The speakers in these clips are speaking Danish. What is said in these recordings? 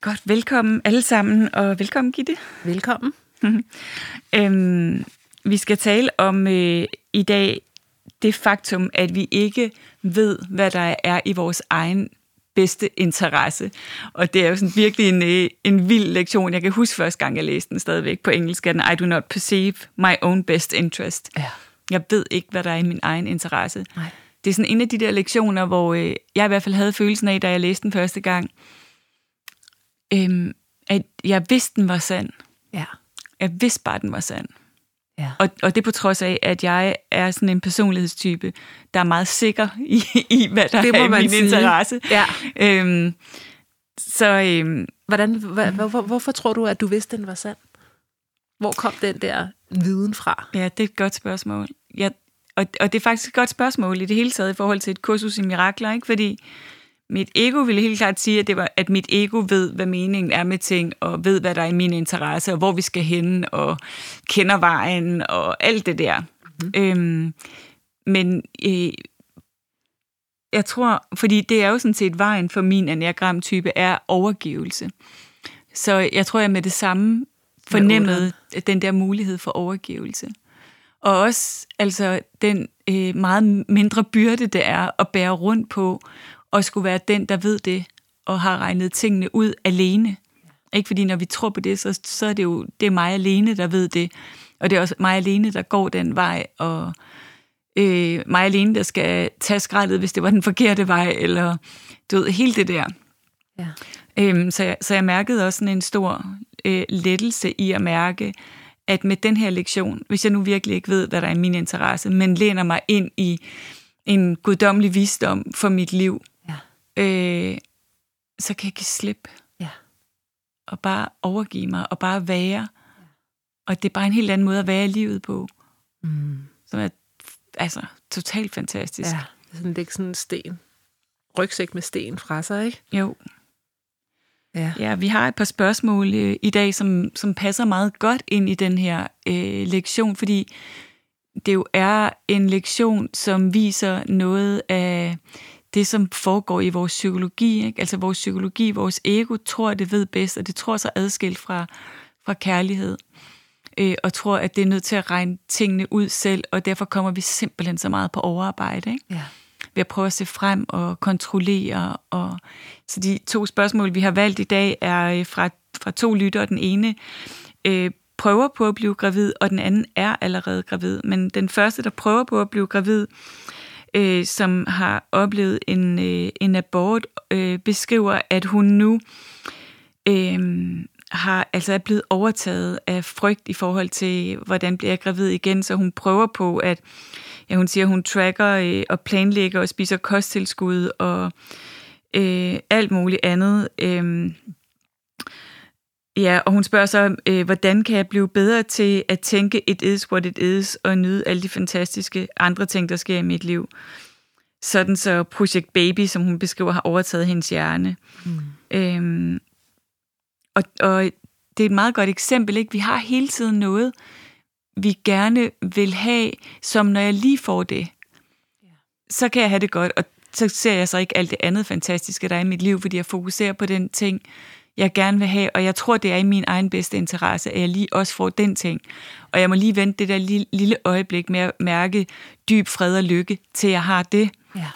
Godt, velkommen alle sammen, og velkommen Gitte. Velkommen. øhm, vi skal tale om øh, i dag det faktum, at vi ikke ved, hvad der er i vores egen bedste interesse. Og det er jo sådan virkelig en, øh, en vild lektion. Jeg kan huske første gang, jeg læste den stadigvæk på engelsk, den I do not perceive my own best interest. Ja. Jeg ved ikke, hvad der er i min egen interesse. Nej. Det er sådan en af de der lektioner, hvor øh, jeg i hvert fald havde følelsen af, da jeg læste den første gang, øhm, at jeg vidste, den var sand. Ja. Jeg vidste bare, den var sand. Ja. Og, og det på trods af, at jeg er sådan en personlighedstype, der er meget sikker i, i hvad der Det er min sige. interesse. Ja. Øhm, så øhm, Hvordan, hvor, hvor, hvorfor tror du, at du vidste, den var sand? Hvor kom den der viden fra? ja, det er et godt spørgsmål. Jeg, og, og det er faktisk et godt spørgsmål i det hele taget i forhold til et kursus i mirakler, ikke? fordi mit ego ville helt klart sige, at, det var, at mit ego ved, hvad meningen er med ting, og ved, hvad der er i min interesse, og hvor vi skal hen, og kender vejen, og alt det der. Mm-hmm. Øhm, men øh, jeg tror, fordi det er jo sådan set vejen for min enneagram-type, er overgivelse. Så jeg tror, jeg med det samme fornemmede den der mulighed for overgivelse. Og også altså den øh, meget mindre byrde, det er at bære rundt på, og skulle være den, der ved det, og har regnet tingene ud alene. Ikke fordi når vi tror på det, så, så er det jo det er mig alene, der ved det. Og det er også mig alene, der går den vej, og øh, mig alene, der skal tage skraldet, hvis det var den forkerte vej, eller du ved, hele det der. Ja. Øhm, så, jeg, så jeg mærkede også sådan en stor øh, lettelse i at mærke, at med den her lektion, hvis jeg nu virkelig ikke ved, hvad der er i min interesse, men læner mig ind i en guddommelig visdom for mit liv. Øh, så kan jeg give slip Ja. og bare overgive mig og bare være. Og det er bare en helt anden måde at være i livet på, Mm. som er altså totalt fantastisk. Ja. Det er sådan, det er ikke sådan en sten. Rygsæk med sten fra sig, ikke? Jo. Ja. Ja, vi har et par spørgsmål øh, i dag, som, som passer meget godt ind i den her øh, lektion, fordi det jo er en lektion, som viser noget af det, som foregår i vores psykologi. Ikke? Altså vores psykologi, vores ego tror, det ved bedst, og det tror sig adskilt fra, fra kærlighed. Øh, og tror, at det er nødt til at regne tingene ud selv, og derfor kommer vi simpelthen så meget på overarbejde. Ikke? Ja. ved at prøve at se frem og kontrollere. Og, så de to spørgsmål, vi har valgt i dag, er øh, fra, fra to lyttere. Den ene øh, prøver på at blive gravid, og den anden er allerede gravid. Men den første, der prøver på at blive gravid, øh, Øh, som har oplevet en, øh, en abort, øh, beskriver, at hun nu øh, har, altså er blevet overtaget af frygt i forhold til, hvordan bliver jeg gravid igen, så hun prøver på at, ja, hun siger, hun tracker øh, og planlægger og spiser kosttilskud og øh, alt muligt andet. Øh, ja, og hun spørger så, øh, hvordan kan jeg blive bedre til at tænke, it is what it is, og nyde alle de fantastiske andre ting, der sker i mit liv. Sådan så Project Baby, som hun beskriver, har overtaget hendes hjerne. Mm. Øhm, og, og det er et meget godt eksempel, ikke? Vi har hele tiden noget, vi gerne vil have, som når jeg lige får det, så kan jeg have det godt, og så ser jeg så ikke alt det andet fantastiske, der er i mit liv, fordi jeg fokuserer på den ting, jeg gerne vil have, og jeg tror, det er i min egen bedste interesse, at jeg lige også får den ting. Og jeg må lige vente det der lille, lille øjeblik med at mærke dyb fred og lykke, til jeg har det. Ja.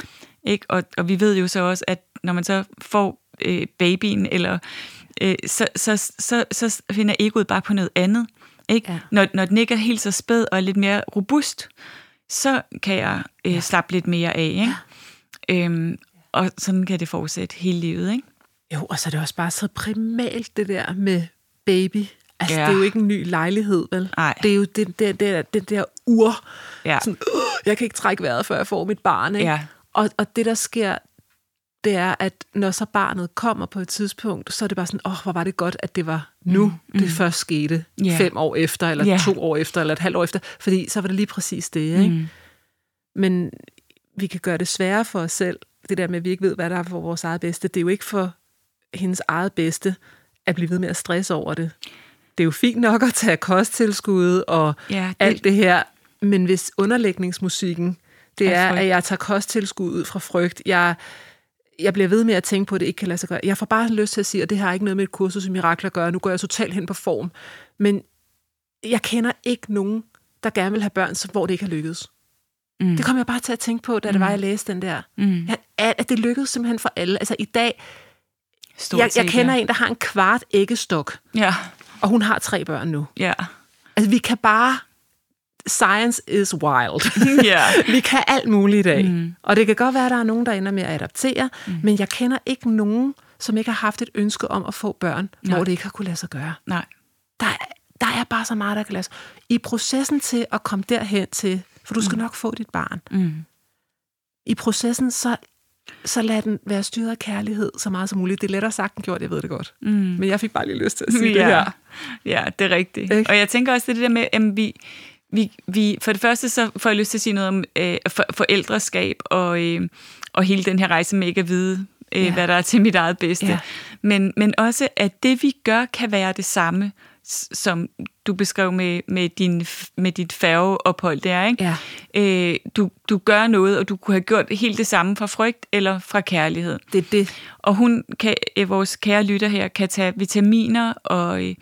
Ikke? Og, og vi ved jo så også, at når man så får øh, babyen, eller øh, så, så, så, så finder egoet bare på noget andet. Ikke? Ja. Når, når den ikke er helt så spæd og er lidt mere robust, så kan jeg øh, slappe lidt mere af. Ikke? Øhm, og sådan kan det fortsætte hele livet. Ikke? Jo, og så er det også bare så primalt, det der med baby. Altså, Ja. det er jo ikke en ny lejlighed, vel? Nej. Det er jo det, det, det, det der ur. Ja. Sådan, øh, jeg kan ikke trække vejret, før jeg får mit barn, ikke? Ja. Og, og det, der sker, det er, at når så barnet kommer på et tidspunkt, så er det bare sådan, åh, oh, hvor var det godt, at det var nu, mm. det først skete. Ja. Fem år efter, eller Ja. to år efter, eller et halvt år efter. Fordi så var det lige præcis det, ikke? Mm. Men vi kan gøre det sværere for os selv, det der med, at vi ikke ved, hvad der er for vores eget bedste. Det er jo ikke for hendes eget bedste at blive ved med at stresse over det. Det er jo fint nok at tage kosttilskud og Ja, det- alt det her, men hvis underlægningsmusikken, det er, at jeg tager kosttilskud ud fra frygt, jeg, jeg bliver ved med at tænke på, at det ikke kan lade sig gøre. Jeg får bare lyst til at sige, at det har ikke noget med et kursus i mirakler at gøre, nu går jeg totalt hen på form. Men jeg kender ikke nogen, der gerne vil have børn, hvor det ikke har lykkedes. Mm. Det kom jeg bare til at tænke på, da det var, jeg læste den der. Mm. At, at det lykkedes simpelthen for alle. Altså i dag, Stort jeg, jeg set, kender ja. en, der har en kvart æggestok, Ja, og hun har tre børn nu. ja. Altså vi kan bare... Science is wild. ja. vi kan alt muligt i dag. Mm. Og det kan godt være, at der er nogen, der ender med at adoptere, mm. men jeg kender ikke nogen, som ikke har haft et ønske om at få børn, Nej. hvor det ikke har kunne lade sig gøre. Nej. Der, er- der er bare så meget, der kan lade sig I processen til at komme derhen til, for du skal nok få dit barn, Mm. i processen, så, så lad den være styret af kærlighed så meget som muligt. Det er lettere sagt end gjort, jeg ved det godt. Mm. Men jeg fik bare lige lyst til at sige ja. det her. Ja, det er rigtigt. Ikke? Og jeg tænker også, det er det der med, at vi, vi, vi, for det første så får jeg lyst til at sige noget om øh, for, forældreskab og, øh, og hele den her rejse med ikke at vide, øh, Ja. hvad der er til mit eget bedste. Ja. Men, men også, at det vi gør, kan være det samme, som du beskrev med, med, din, med dit færgeophold der, ikke? Ja. Øh, du, du gør noget, og du kunne have gjort helt det samme fra frygt eller fra kærlighed. Det er det. Og hun, kan, øh, vores kære lytter her, kan tage vitaminer og øh,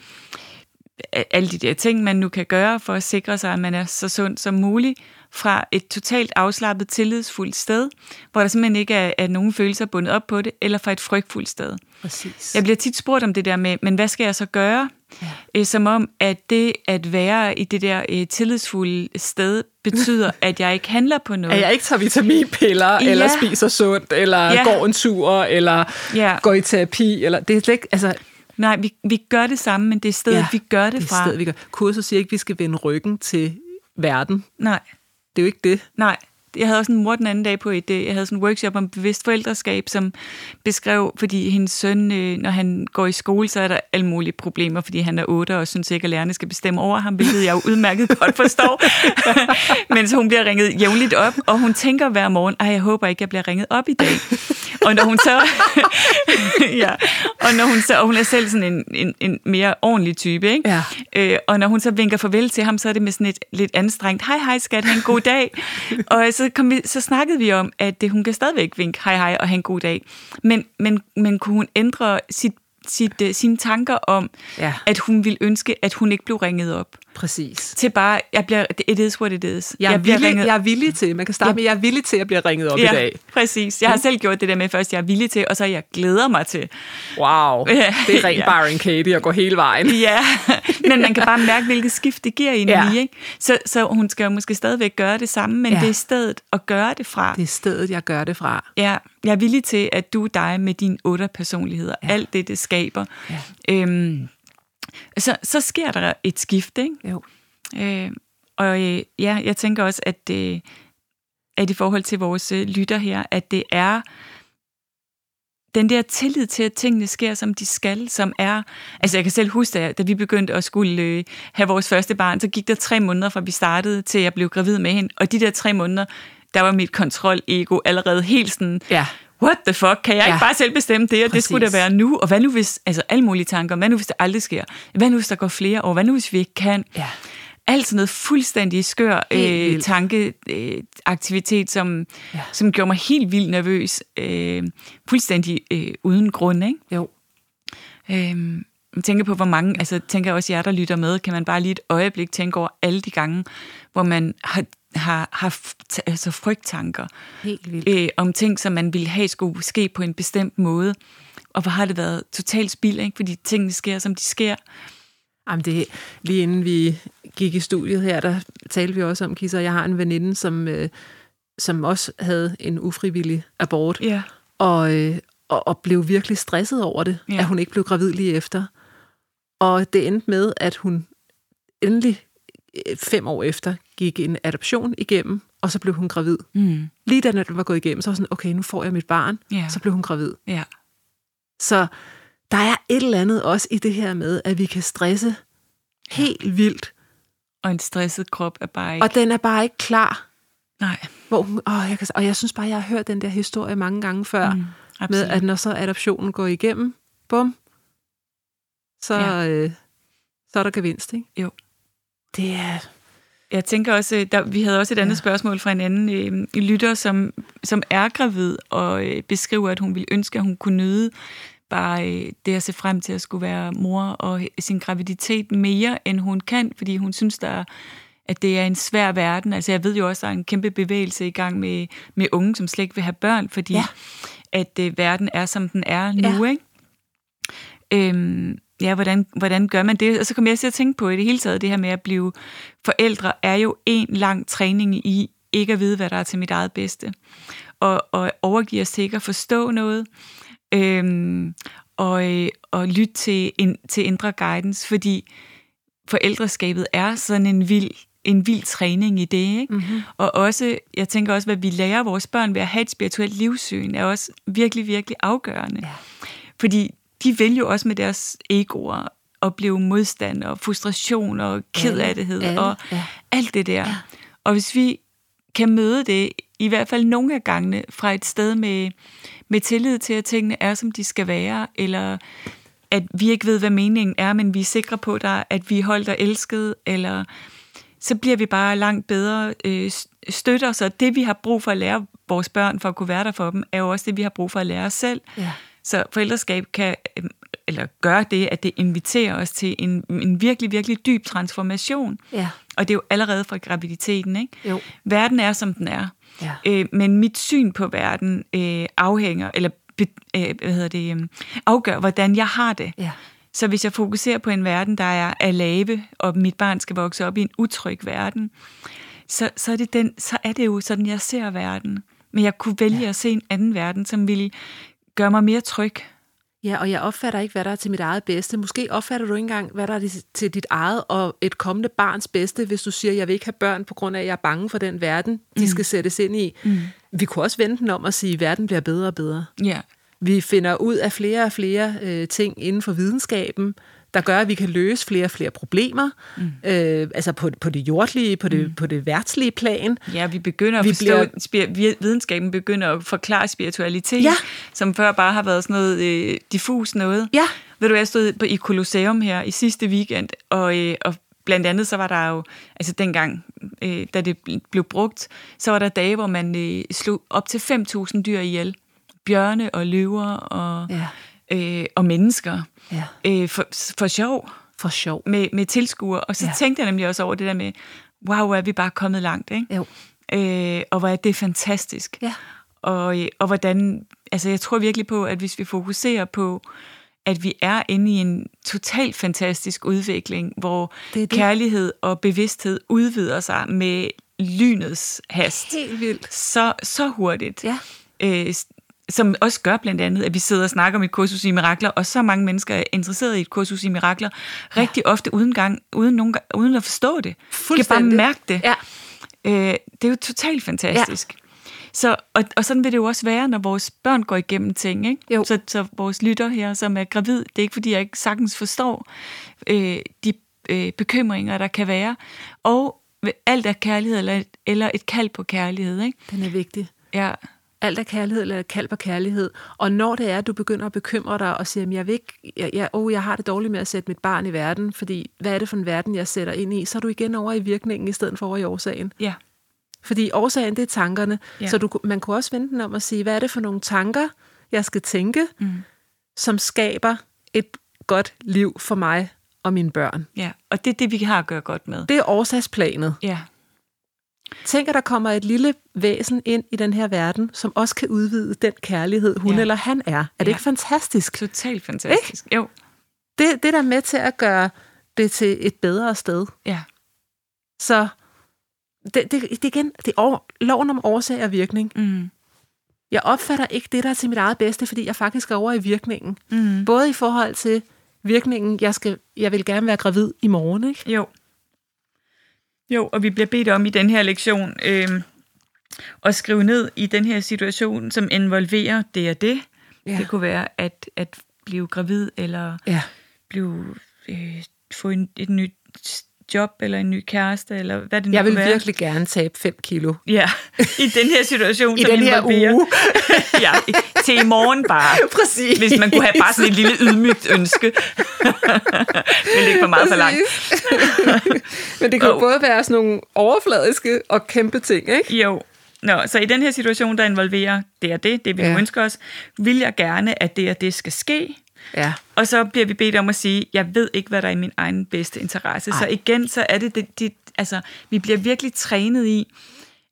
alle de der ting, man nu kan gøre for at sikre sig, at man er så sund som muligt, fra et totalt afslappet, tillidsfuldt sted, hvor der simpelthen ikke er, er nogen følelser bundet op på det, eller fra et frygtfuldt sted. Præcis. Jeg bliver tit spurgt om det der med, men hvad skal jeg så gøre? Ja. Øh, som om, at det at være i det der øh, tillidsfulde sted, betyder, at jeg ikke handler på noget. At jeg ikke tager vitaminpiller, ja. eller spiser sundt, eller ja. Går en tur, eller Ja. går i terapi. Eller, det er slet ikke, altså, Nej, vi, vi gør det samme, men det er stedet, ja, vi gør det, det fra. Stedet, vi gør. Kurset siger ikke, at vi skal vende ryggen til verden. Nej. Det er jo ikke det. Nej, jeg havde også en mor den anden dag på et, øh, jeg havde sådan en workshop om bevidst forældreskab, som beskrev, fordi hendes søn, øh, når han går i skole, så er der alle mulige problemer, fordi han er 8 og synes ikke, at lærerne skal bestemme over ham, hvilket jeg jo udmærket godt forstår. Men så hun bliver ringet jævnligt op, og hun tænker hver morgen, ej, jeg håber ikke, jeg bliver ringet op i dag. Og når hun så, ja, og når hun så, og hun er selv sådan en, en, en mere ordentlig type, ikke? Ja. Øh, og når hun så vinker farvel til ham, så er det med sådan et lidt anstrengt, hej hej skat, have en god dag. og så, kom vi, så snakkede vi om, at det, hun kan stadigvæk vinke, hej hej og have en god dag. Men, men, men kunne hun ændre sit, sit, uh, sine tanker om, Ja. at hun ville ønske, at hun ikke blev ringet op? Præcis. Til bare, jeg bliver, it is what it is. Jeg er, bliver villig, jeg er villig til, man kan starte med, jeg er villig til at blive ringet op ja, i dag. præcis. Jeg har selv gjort det der med først, jeg er villig til, og så jeg glæder mig til. Wow, Ja. det er rent Ja. Byron Katie at gå hele vejen. Ja, men man kan bare mærke, hvilket skift det giver indeni, Ja. ja. ikke? Så, så hun skal jo måske stadigvæk gøre det samme, men Ja. det er stedet at gøre det fra. Det er stedet, jeg gør det fra. Ja, jeg er villig til, at du er dig med dine otte personligheder. Ja. Alt det, det skaber. Ja. Øhm, så, så sker der et skift, ikke? Jo. Øh, og øh, ja, jeg tænker også, at, øh, at i forhold til vores øh, lytter her, at det er den der tillid til, at tingene sker, som de skal, som er... Altså, jeg kan selv huske, da, da vi begyndte at skulle øh, have vores første barn, så gik der tre måneder, fra vi startede, til jeg blev gravid med hende. Og de der tre måneder, der var mit kontrol-ego allerede helt sådan... Ja. What the fuck? Kan jeg Ja. ikke bare selv bestemme det, og det skulle Præcis. da være nu? Og hvad nu hvis... Altså, alle mulige tanker. Hvad nu hvis det aldrig sker? Hvad nu hvis der går flere år? Hvad nu hvis vi ikke kan? Ja. alt sådan noget fuldstændig skør øh, tankeaktivitet, øh, som, Ja. som gjorde mig helt vildt nervøs. Øh, fuldstændig øh, uden grund, ikke? Jo. Øh, jeg tænker på, hvor mange, altså tænker også jer, der lytter med, kan man bare lige et øjeblik tænke over alle de gange, hvor man har har haft altså frygttanker Helt vildt. øh, om ting, som man ville have skulle ske på en bestemt måde. Og hvor har det været totalt spild, ikke? fordi tingene sker, som de sker. Jamen det, lige inden vi gik i studiet her, der talte vi også om, Kisser, jeg har en veninde, som, øh, som også havde en ufrivillig abort, Ja. og, øh, og, og blev virkelig stresset over det, ja. at hun ikke blev gravid lige efter. Og det endte med, at hun endelig øh, fem år efter gik en adoption igennem, og så blev hun gravid. Mm. Lige da den var gået igennem, så var sådan, okay, nu får jeg mit barn. Ja. Så blev hun gravid. Ja. Så der er et eller andet også i det her med, at vi kan stresse helt vildt, Og en stresset krop er bare ikke... og den er bare ikke klar. Nej. Hvor hun, åh, jeg kan, og jeg synes bare, jeg har hørt den der historie mange gange før, mm, med at når så adoptionen går igennem, bum, så, ja. øh, så er der gevinst, ikke? Jo. Det er... Jeg tænker også, øh, der, vi havde også et andet ja. Spørgsmål fra en anden øh, lytter, som, som er gravid og øh, beskriver, at hun ville ønske, at hun kunne nyde bare øh, det at se frem til at skulle være mor og sin graviditet mere, end hun kan, fordi hun synes, der, at det er en svær verden. Altså jeg ved jo også, at der er en kæmpe bevægelse i gang med, med unge, som slet ikke vil have børn, fordi. Ja. at øh, verden er, som den er nu, Ja. ikke? Øhm, ja, hvordan, hvordan gør man det? Og så kom jeg til at tænke på i det hele taget, det her med at blive forældre, er jo en lang træning i ikke at vide, hvad der er til mit eget bedste. Og, og overgive os til ikke at forstå noget, øhm, og, og lytte til, in, til indre guidance, fordi forældreskabet er sådan en vild, en vild træning i det. Ikke? Mm-hmm. Og også, jeg tænker også, hvad vi lærer vores børn ved at have et spirituelt livssyn, er også virkelig, virkelig afgørende. Ja. Fordi de vil jo også med deres egoer opleve modstand og frustration og kedattighed Alle, og ja. alt det der. Ja. Og hvis vi kan møde det, i hvert fald nogle af gangene, fra et sted med, med tillid til, at tingene er, som de skal være, eller at vi ikke ved, hvad meningen er, men vi er sikre på, der, at vi er holdt og elsket, eller så bliver vi bare langt bedre øh, støtter. Så det, vi har brug for at lære vores børn, for at kunne være der for dem, er jo også det, vi har brug for at lære os selv. Ja. Så forældreskab kan, øh, eller gør det, at det inviterer os til en, en virkelig, virkelig dyb transformation. Ja. Og det er jo allerede fra graviditeten, ikke? Jo. Verden er, som den er. Ja. Øh, men mit syn på verden øh, afhænger, eller be, øh, hvad hedder det, øh, afgør, hvordan jeg har det. Ja. Så hvis jeg fokuserer på en verden, der er af lave, og mit barn skal vokse op i en utryg verden, så, så, er, det den, så er det jo sådan, jeg ser verden. Men jeg kunne vælge ja. at se en anden verden, som ville gøre mig mere tryg. Ja, og jeg opfatter ikke, hvad der er til mit eget bedste. Måske opfatter du ikke engang, hvad der er til dit eget og et kommende barns bedste, hvis du siger, jeg vil ikke have børn, på grund af, at jeg er bange for den verden, de skal sættes ind i. Mm. Vi kunne også vende den om og sige, at verden bliver bedre og bedre. Ja. Vi finder ud af flere og flere øh, ting inden for videnskaben, der gør, at vi kan løse flere og flere problemer. Mm. Øh, altså på, på det jordlige, på det, mm. på det værtslige plan. Ja, vi begynder at Vi forstå, bliver- bliver... videnskaben begynder at forklare spiritualitet, Ja. som før bare har været sådan noget øh, diffus noget. Ja. Ved du, jeg stod på, i Colosseum her i sidste weekend, og, øh, og blandt andet så var der jo, altså dengang, øh, da det blev brugt, så var der dage, hvor man øh, slog op til 5.000 dyr ihjel. Bjørne og løver og, Ja. Øh, og mennesker. Ja. Øh, for, for sjov For sjov. med, med tilskuere. Og så Ja. tænkte jeg nemlig også over det der med, wow, hvor er vi bare kommet langt, ikke? Jo. Øh, og hvor er det fantastisk. Ja. Og, og hvordan, altså jeg tror virkelig på, at hvis vi fokuserer på, at vi er inde i en totalt fantastisk udvikling, hvor Det det. kærlighed og bevidsthed udvider sig med lynets hast, Helt vildt. så, så hurtigt. Ja. Øh, som også gør blandt andet, at vi sidder og snakker om et kursus i mirakler, og så mange mennesker er interesseret i et kursus i mirakler, rigtig ofte uden, gang, uden, nogen, uden at forstå det. De kan bare mærke det. Ja. Øh, det er jo totalt fantastisk. Ja. Så, og, og sådan vil det jo også være, når vores børn går igennem ting. Ikke? Jo. Så, så vores lytter her, som er gravid, det er ikke fordi, jeg ikke sagtens forstår øh, de øh, bekymringer, der kan være. Og alt er kærlighed, eller, eller et kald på kærlighed. Ikke? Den er vigtig. Ja. Alt er kærlighed, eller kald på kærlighed. Og når det er, at du begynder at bekymre dig og siger, "Jamen, jeg, vil ikke, jeg, jeg, oh, jeg har det dårligt med at sætte mit barn i verden, fordi hvad er det for en verden, jeg sætter ind i? Så er du igen over i virkningen, i stedet for over i årsagen. ja. Fordi årsagen, det er tankerne. Ja. Så du, man kunne også vente den om at sige, hvad er det for nogle tanker, jeg skal tænke, mm. som skaber et godt liv for mig og mine børn. Ja, og det er det, vi har at gøre godt med. Det er årsagsplanet. Ja. Tænk, at der kommer et lille væsen ind i den her verden, som også kan udvide den kærlighed, hun Ja. eller han er. Er det Ja. ikke fantastisk? Totalt fantastisk. Jo. Det, det der er med til at gøre det til et bedre sted. Ja. Så det, det, det, igen, det er over, loven om årsag og virkning. Mm. Jeg opfatter ikke det, der er til mit eget bedste, fordi jeg faktisk er over i virkningen. Mm. Både i forhold til virkningen, jeg, skal, jeg vil gerne være gravid i morgen, ikke? Jo. Jo, og vi bliver bedt om i den her lektion øh, at skrive ned i den her situation, som involverer det og det. Ja. Det kunne være at, at blive gravid, eller Ja. blive, øh, få en, et nyt job, eller en ny kæreste, eller hvad det nu Jeg vil være. virkelig gerne tabe 5 kilo. Ja, i den her situation, I den her uge. ja, til i morgen bare. Præcis. Hvis man kunne have bare sådan et lille ydmygt ønske. det er ikke for meget for langt. Men det kan jo både være sådan nogle overfladiske og kæmpe ting, ikke? Jo. Nå, så i den her situation, der involverer det og det, det vi ja. ønsker os, vil jeg gerne, at det og det skal ske. Ja. Og så bliver vi bedt om at sige, jeg ved ikke, hvad der er i min egen bedste interesse. Ej. Så igen, så er det, det, det, altså, vi bliver virkelig trænet i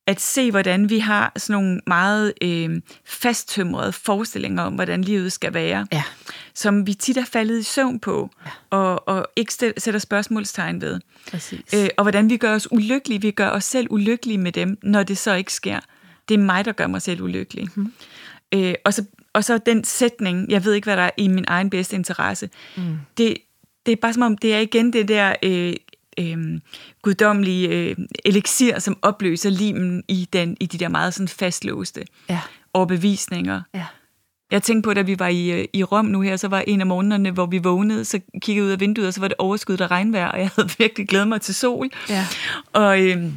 at se, hvordan vi har sådan nogle meget øh, fasttømrede forestillinger om, hvordan livet skal være, Ja. som vi tit er faldet i søvn på, ja. og, og ikke sætter spørgsmålstegn ved. Præcis. Øh, og hvordan vi gør os ulykkelige. Vi gør os selv ulykkelige med dem, når det så ikke sker. Det er mig, der gør mig selv ulykkelig. Mm. Øh, og, så, og så den sætning, jeg ved ikke, hvad der er i min egen bedste interesse. Mm. Det, det er bare som om, det er igen det der øh, øh, guddommelige øh, elixir, som opløser limen i, den, i de der meget sådan fastlåste Ja. overbevisninger. Ja. Jeg tænkte på, da vi var i, øh, i Rom nu her, så var en af morgenerne, hvor vi vågnede, så kiggede jeg ud af vinduet, og så var det overskyet af regnvejr, og jeg havde virkelig glædet mig til sol. Ja. Og, øhm,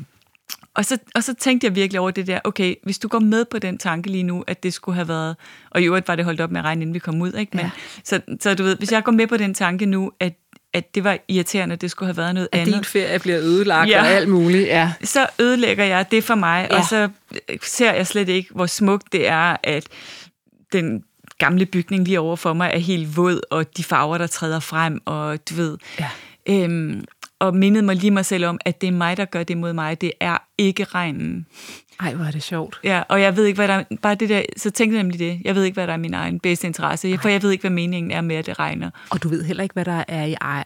og, så, og så tænkte jeg virkelig over det der, okay, hvis du går med på den tanke lige nu, at det skulle have været, og i øvrigt var det holdt op med at regne, inden vi kom ud, ikke? Men, Ja. så, så du ved, hvis jeg går med på den tanke nu, at, at det var irriterende, at det skulle have været noget At andet, din ferie bliver ødelagt Ja. og alt muligt. Ja. så ødelægger jeg det for mig, Ja. ja. og så ser jeg slet ikke, hvor smukt det er, at den gamle bygning lige over for mig er helt våd, og de farver, der træder frem, og du ved... Ja. Øhm, og mindede mig lige mig selv om, at det er mig, der gør det mod mig. Det er ikke regnen. Ej, hvor er det sjovt. Ja, og jeg ved ikke, hvad der bare det der, så tænkte jeg nemlig det. Jeg ved ikke, hvad der er min egen bedste interesse, for jeg ved ikke, hvad meningen er med, at det regner. Og du ved heller ikke, hvad der er i, ej-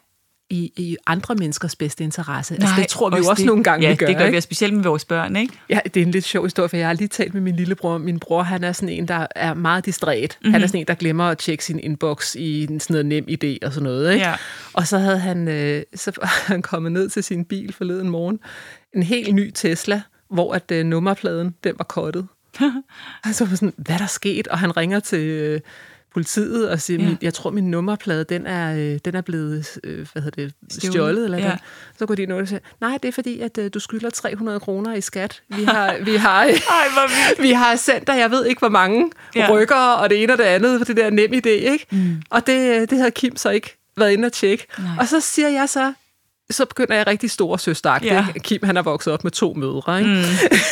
i, i andre menneskers bedste interesse. altså, Nej, det tror vi jo også det, nogle gange, ja, vi gør. det gør vi, ikke? og specielt med vores børn, ikke? Ja, det er en lidt sjov historie, for jeg har lige talt med min lillebror. Min bror, han er sådan en, der er meget distræt. Mhm. Mm-hmm. Han er sådan en, der glemmer at tjekke sin inbox i sådan noget nem idé og sådan noget. Ikke? Ja. Og så havde han, øh, så han kommet ned til sin bil forleden morgen. En helt ny Tesla, hvor at øh, nummerpladen, den var kottet. og så var sådan, hvad er der sket? Og han ringer til øh, politiet og siger, Ja. jeg tror, min nummerplade, den er, øh, den er blevet øh, hvad hedder det, Stjålet. stjålet. Eller Ja. Så går de ind og siger, nej, det er fordi, at øh, du skylder 300 kroner i skat. Vi har, vi har, Ej, vi har sendt dig, jeg ved ikke hvor mange ja. rykker, og det ene og det andet, for det der nem idé, ikke? Mm. Og det, det havde Kim så ikke været inde og tjekke. Nej. Og så siger jeg så, så begynder jeg rigtig stor søstagt. Ja. Kim, han er vokset op med to mødre, ikke? Mm.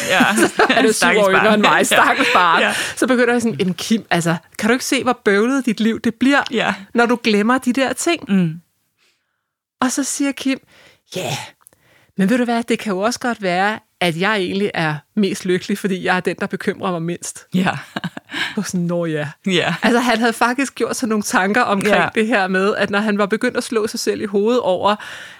Ja. Er det syv år yngre end mig, stakkels barn. Ja. Ja. Så begynder jeg sådan, jamen Kim, altså, kan du ikke se, hvor bøvlet dit liv det bliver, Ja. når du glemmer de der ting? Mm. Og så siger Kim, ja, yeah, men ved du hvad, det kan jo også godt være, at jeg egentlig er mest lykkelig, fordi jeg er den, der bekymrer mig mindst. Ja. Og sådan, nå ja. Ja. Altså, han havde faktisk gjort sig nogle tanker omkring ja. det her med, at når han var begyndt at slå sig selv i hovedet over,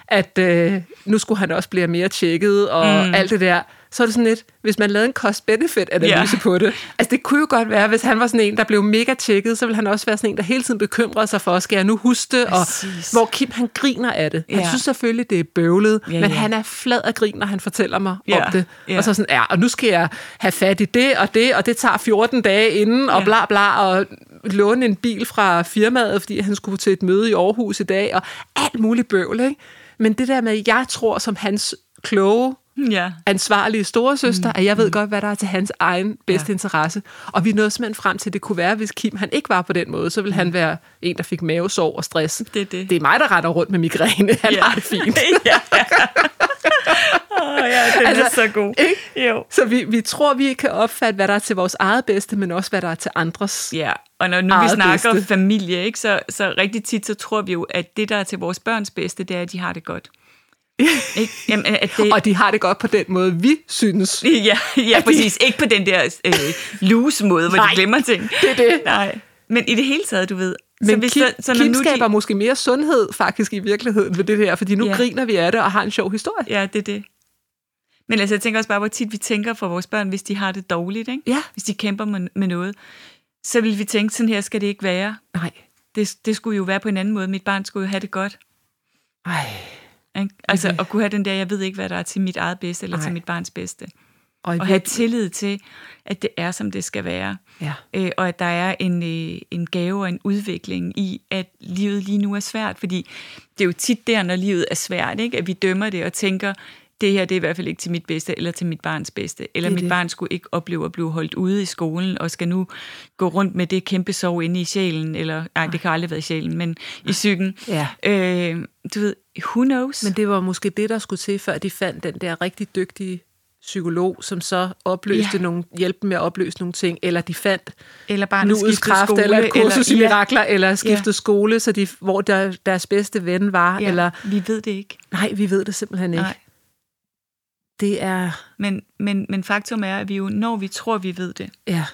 at øh, nu skulle han også blive mere tjekket og mm. alt det der, så er det sådan lidt, hvis man lavede en cost-benefit-analyse Ja. på det. Altså, det kunne jo godt være, hvis han var sådan en, der blev mega tjekket, så ville han også være sådan en, der hele tiden bekymrede sig for, skal jeg nu huske det? Og hvor Kim, han griner af det. Han synes selvfølgelig, det er bøvlet, Ja, men ja. han er flad af grin, når han fortæller mig Ja, om det. ja. Og så sådan, ja, og nu skal jeg have fat i det og det, og det tager 14 dage inden, og Ja. bla bla, og låne en bil fra firmaet, fordi han skulle til et møde i Aarhus i dag, og alt muligt bøvl, ikke? Men det der med, jeg tror som hans kloge, Ja. ansvarlige storesøster, mm. at jeg ved godt, hvad der er til hans egen bedste Ja. ja. interesse. Og vi nåede simpelthen frem til, at det kunne være, hvis Kim han ikke var på den måde, så ville han være en, der fik mavesår og stress. Det er det. Det er mig, der retter rundt med migræne. Han ja. har det fint. ja. oh, ja, den altså, er så god. ikke? Jo. Så vi, vi tror, vi kan opfatte, hvad der er til vores eget bedste, men også hvad der er til andres. Ja, og når nu vi snakker bedste. familie, ikke, så, så rigtig tit, så tror vi jo, at det, der er til vores børns bedste, det er, at de har det godt. Ikke? Jamen, at det, Og de har det godt på den måde, vi synes. ja, ja, præcis. Ikke på den der øh, loose måde, hvor Nej, de glemmer ting. det er det. Nej. Men i det hele taget, du ved. Men hvis Kim, der- så når Kim nu de- skaber måske mere sundhed faktisk i virkeligheden ved det her, fordi nu Ja. griner vi af det og har en sjov historie. Ja, det er det. Men altså, jeg tænker også bare, hvor tit vi tænker for vores børn, hvis de har det dårligt, ikke? Ja. hvis de kæmper med, med noget, så vil vi tænke, sådan her skal det ikke være. Nej. Det, det skulle jo være på en anden måde. Mit barn skulle jo have det godt. Ej. Ikke? Altså Okay. at kunne have den der, jeg ved ikke, hvad der er til mit eget bedste, eller Nej. til mit barns bedste. Og, Og have tillid til, at det er, som det skal være. Ja. Øh, og at der er en, øh, en gave og en udvikling i, at livet lige nu er svært. Fordi det er jo tit der, når livet er svært, ikke? at vi dømmer det og tænker, det her det er i hvert fald ikke til mit bedste, eller til mit barns bedste. Eller er mit det. barn skulle ikke opleve at blive holdt ude i skolen, og skal nu gå rundt med det kæmpe sorg inde i sjælen. Eller, nej, det kan aldrig være i sjælen, men i psyken. Ja. Øh, du ved, who knows? Men det var måske det, der skulle til, før de fandt den der rigtig dygtige psykolog, som så opløste Ja. ja. nogle, hjælp med at opløse nogle ting, eller de fandt eller barnet nuets skiftede kraft, skole, eller et kursus i ja, mirakler, eller skiftet Ja. skole, så de, hvor der, deres bedste ven var, ja, eller vi ved det ikke. nej, vi ved det simpelthen ikke. Nej. Det er, Men, men, men faktum er, at vi jo, når vi tror, vi ved det, ja,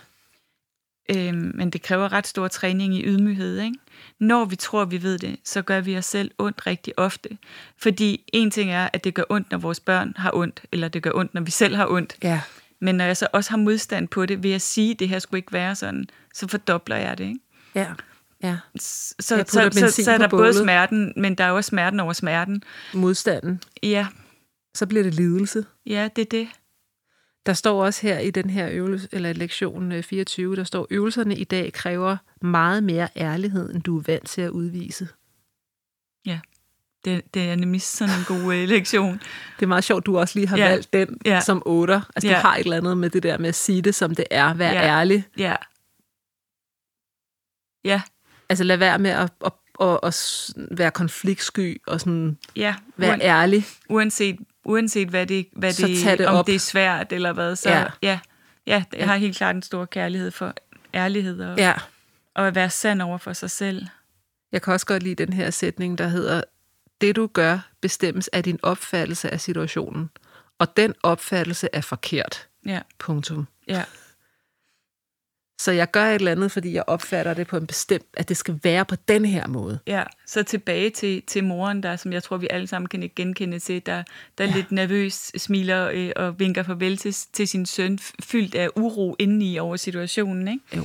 øhm, men det kræver ret stor træning i ydmyghed, ikke? Når vi tror, vi ved det, så gør vi os selv ondt rigtig ofte. Fordi en ting er, at det gør ondt, når vores børn har ondt, eller det gør ondt, når vi selv har ondt. ja, Men når jeg så også har modstand på det, ved at sige, at det her skulle ikke være sådan, så fordobler jeg det, ikke? ja, ja. Så, så, så, så er der både smerten, men der er også smerten over smerten. Modstanden. Ja, Så bliver det lidelse. ja, det er det. Der står også her i den her øvelse, eller lektion øh, 24, der står, øvelserne i dag kræver meget mere ærlighed, end du er vant til at udvise. Det, det er nemlig sådan en god øh, lektion. Det er meget sjovt, du også lige har Ja. ja. valgt den Ja. ja. som otter. Altså, Ja. du har et eller andet med det der med at sige det, som det er. Vær Ja. ja. ærlig. Ja. Ja, Altså, lad være med at, at, at, s- være konfliktsky og sådan ja. være ærlig. uanset, uanset hvad det, hvad Så det, om op. det er svært eller hvad, så Ja. ja, ja, ja jeg har helt klart en stor kærlighed for ærlighed og, Ja. og at være sand over for sig selv. Jeg kan også godt lide den her sætning, der hedder, det du gør bestemmes af din opfattelse af situationen, og den opfattelse er forkert. Ja, Punktum. ja, Så jeg gør et eller andet, fordi jeg opfatter det på en bestemt, at det skal være på den her måde. ja. Så tilbage til, til moren, der, som jeg tror, vi alle sammen kan genkende til, der, der ja. Lidt nervøs smiler øh, og vinker farvel til, til sin søn, fyldt af uro indeni over situationen. Ikke? Jo.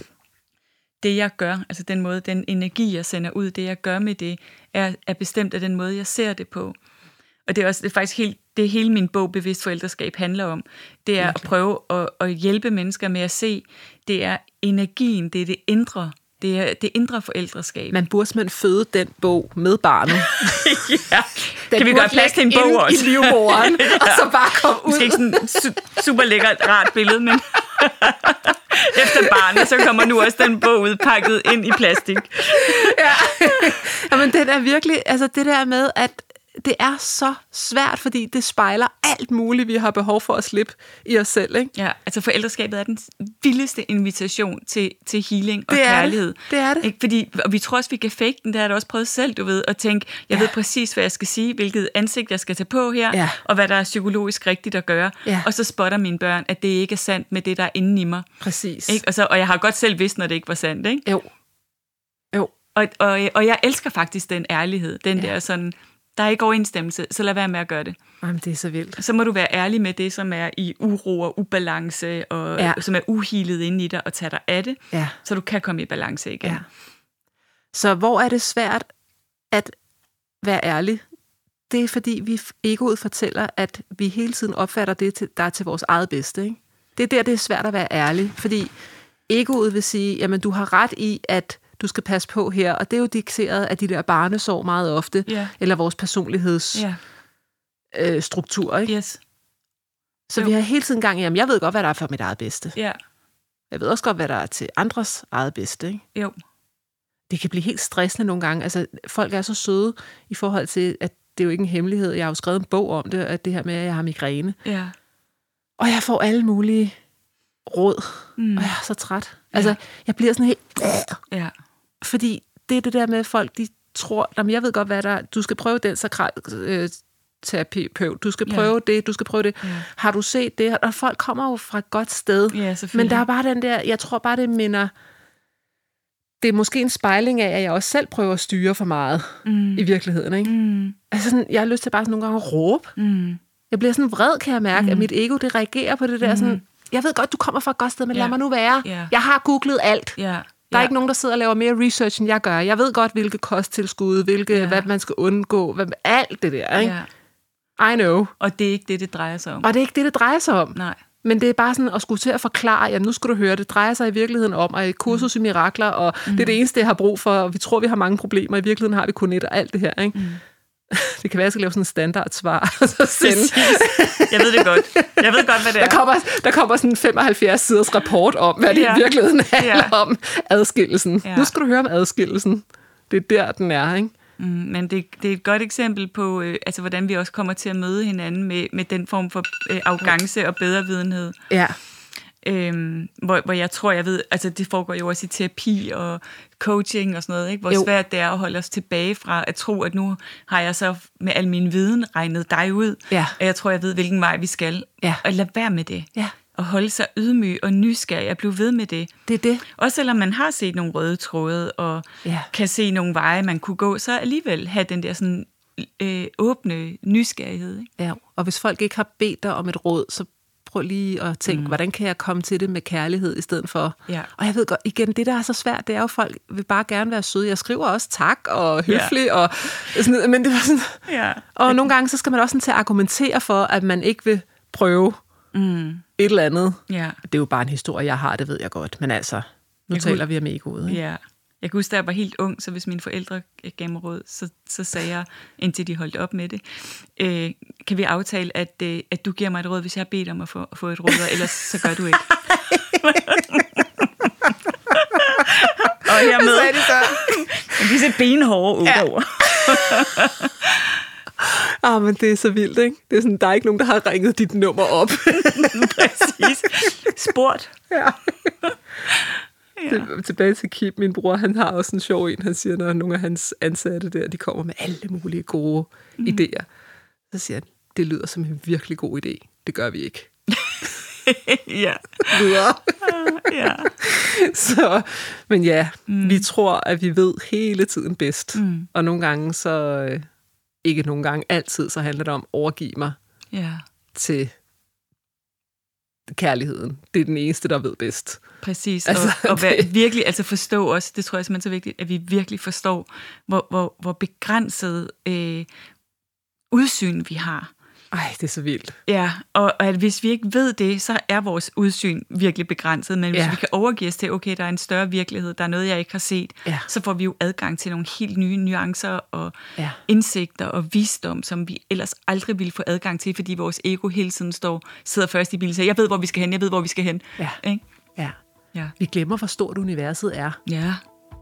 det, jeg gør, altså den måde, den energi, jeg sender ud, det, jeg gør med det, er, er bestemt af den måde, jeg ser det på. Og det er også det er faktisk helt, det er hele min bog, Bevidst Forældreskab, handler om. Det er at prøve at, at hjælpe mennesker med at se, det er energien, det er det indre, det er det indre forældreskab. Man burde simpelthen føde den bog med barnet. ja. Den Kan vi gøre plads til en bog også? i livmoderen, og så bare komme ud. Måske ikke sådan su- super lækkert, rart billede, men efter barnet, så kommer nu også den bog ud, pakket ind i plastik. ja. Jamen, den er virkelig, altså det der med, at det er så svært, fordi det spejler alt muligt, vi har behov for at slippe i os selv, ikke? Ja, altså forældreskabet er den vildeste invitation til, til healing og Det er det. kærlighed. Det er det. Ikke? Fordi, og vi tror også, vi kan fake den. Det har da også prøvet selv, du ved, at tænke, jeg Ja. ved præcis, hvad jeg skal sige, hvilket ansigt jeg skal tage på her, Ja. og hvad der er psykologisk rigtigt at gøre. Ja. Og så spotter mine børn, at det ikke er sandt med det, der er inde i mig. Præcis. Ikke? Og, så, og jeg har godt selv vidst, når det ikke var sandt. Ikke? Jo. Jo. Og, og, og jeg elsker faktisk den ærlighed. Den Ja. der sådan, der er ikke overensstemmelse, så lad være med at gøre det. Jamen, det er så vildt. så må du være ærlig med det, som er i uro og ubalance, og Ja. som er uhilet inde i dig, og tage dig af det, Ja. så du kan komme i balance igen. Ja. Så hvor er det svært at være ærlig? Det er fordi, vi egoet fortæller, at vi hele tiden opfatter det, der er til vores eget bedste. Ikke? Det er der, det er svært at være ærlig, fordi egoet vil sige, jamen du har ret i, at du skal passe på her, og det er jo dikteret af de der barnesår meget ofte, Ja. eller vores personlighedsstruktur. Ja. Øh, struktur, ikke? Yes. Så Jo. vi har hele tiden gang i, jamen jeg ved godt, hvad der er for mit eget bedste. Ja. Jeg ved også godt, hvad der er til andres eget bedste. Ikke? Jo. det kan blive helt stressende nogle gange. Altså, folk er så søde i forhold til, at det er jo ikke en hemmelighed. Jeg har jo skrevet en bog om det, at det her med, at jeg har migræne. Ja. Og jeg får alle mulige råd, Mm. og jeg er så træt. Altså, jeg bliver sådan helt... Ja. Fordi det er det der med, at folk de tror, jamen jeg ved godt, hvad der er. Du skal prøve den sakral, øh, fysioterapeut, du skal Ja. prøve det, du skal prøve det. Ja. Har du set det? Og folk kommer jo fra et godt sted. Ja. Men der er bare den der, jeg tror bare, det minder... Det er måske en spejling af, at jeg også selv prøver at styre for meget mm. i virkeligheden. Ikke? Mm. Altså sådan, jeg har lyst til bare sådan nogle gange at råbe. Mm. Jeg bliver sådan vred, kan jeg mærke, mm. at mit ego, det reagerer på det der sådan... Jeg ved godt, du kommer fra et godt sted, men Ja. lad mig nu være. Ja. Jeg har googlet alt. Ja. Der er ja. ikke nogen, der sidder og laver mere research, end jeg gør. Jeg ved godt, hvilke kosttilskud, hvilke, Ja. hvad man skal undgå, hvad, alt det der. Ikke? Ja. I know. Og det er ikke det, det drejer sig om. Og det er ikke det, det drejer sig om. Nej. Men det er bare sådan at skulle til at forklare, jamen nu skal du høre, det drejer sig i virkeligheden om, at et kursus i mirakler, og mm. det er det eneste, jeg har brug for, og vi tror, vi har mange problemer, i virkeligheden har vi kun et, og alt det her. Ikke? Mm. Det kan være, at jeg skal lave sådan en standardsvar, og så sende. Præcis. Jeg ved det godt. Jeg ved godt, hvad det er. Der kommer, der kommer sådan en 75 siders rapport om, hvad det Ja. i virkeligheden handler Ja. om. Adskillelsen. Ja. Nu skal du høre om adskillelsen. Det er der, den er, ikke? Mm, men det, det er et godt eksempel på, øh, altså, hvordan vi også kommer til at møde hinanden med, med den form for øh, arrogance og bedrevidenhed. Ja. Øhm, hvor, hvor jeg tror, jeg ved, altså det foregår jo også i terapi og coaching og sådan noget, ikke? hvor Jo. svært det er at holde os tilbage fra at tro, at nu har jeg så med al min viden regnet dig ud, Ja. og jeg tror, jeg ved, hvilken vej vi skal. Ja. Og lad være med det. Ja. Og holde sig ydmyg og nysgerrig og blive ved med det. Det er det. Også selvom man har set nogle røde tråde og Ja. kan se nogle veje, man kunne gå, så alligevel have den der sådan øh, åbne nysgerrighed. Ikke? Ja. Og hvis folk ikke har bedt dig om et råd, så prøv lige at tænke, mm. hvordan kan jeg komme til det med kærlighed i stedet for? Ja. Og jeg ved godt, igen, det der er så svært, det er jo, folk vil bare gerne være søde. Jeg skriver også tak og høflig, og sådan men det var sådan... Ja. Og nogle gange, så skal man også sådan til at argumentere for, at man ikke vil prøve Mm. et eller andet. Ja. Det er jo bare en historie, jeg har, det ved jeg godt. Men altså, nu Jeg taler kunne- vi om egoet. Ikke? ja. Jeg kan huske, da jeg var helt ung, så hvis mine forældre gav mig råd, så, så sagde jeg, indtil de holdt op med det, øh, kan vi aftale, at, øh, at du giver mig et råd, hvis jeg har bedt om at få, at få et råd, og ellers så gør du ikke. og hermed de så? disse benhårde otte Ja. Ah, men det er så vildt, ikke? Det er sådan, der er ikke nogen, der har ringet dit nummer op. Præcis. Spurgt. ja. Det, tilbage til Kip, min bror, han har også en sjov en. Han siger, når nogle af hans ansatte der, de kommer med alle mulige gode mm. idéer, så siger han, det lyder som en virkelig god idé. Det gør vi ikke. ja. Videre. ja. så, men ja, mm. vi tror, at vi ved hele tiden bedst. Mm. Og nogle gange så, øh, ikke nogle gange, altid, så handler det om overgive mig Ja. til kærligheden. Det er den eneste, der ved bedst. Præcis, Altså, og, og det- virkelig altså forstå også, det tror jeg simpelthen er så vigtigt, at vi virkelig forstår, hvor, hvor, hvor begrænset øh, udsyn vi har. Ej, det er så vildt. Ja, og, og at hvis vi ikke ved det, så er vores udsyn virkelig begrænset. Men hvis Ja. vi kan overgive os til, okay, der er en større virkelighed, der er noget, jeg ikke har set, Ja. så får vi jo adgang til nogle helt nye nuancer og Ja. indsigter og visdom, som vi ellers aldrig ville få adgang til, fordi vores ego hele tiden står, sidder først i bilen og siger, jeg ved, hvor vi skal hen, jeg ved, hvor vi skal hen. Ja. Ikke? Ja. Ja. Vi glemmer, hvor stort universet er. ja.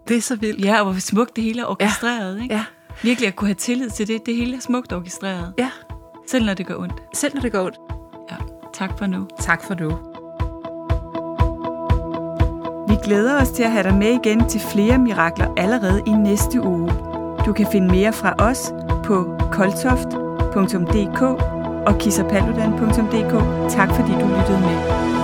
Det er så vildt. Ja, og hvor smukt det hele er orkestreret, ikke? Ja. Virkelig at kunne have tillid til det. Det hele er smukt orkestreret. Ja, Selv når det gør ondt. selv når det går ondt. Ja. Tak for nu. Tak for nu. Vi glæder os til at have dig med igen til flere mirakler allerede i næste uge. Du kan finde mere fra os på koltoft.dk og kissapaludan.dk. Tak fordi du lyttede med.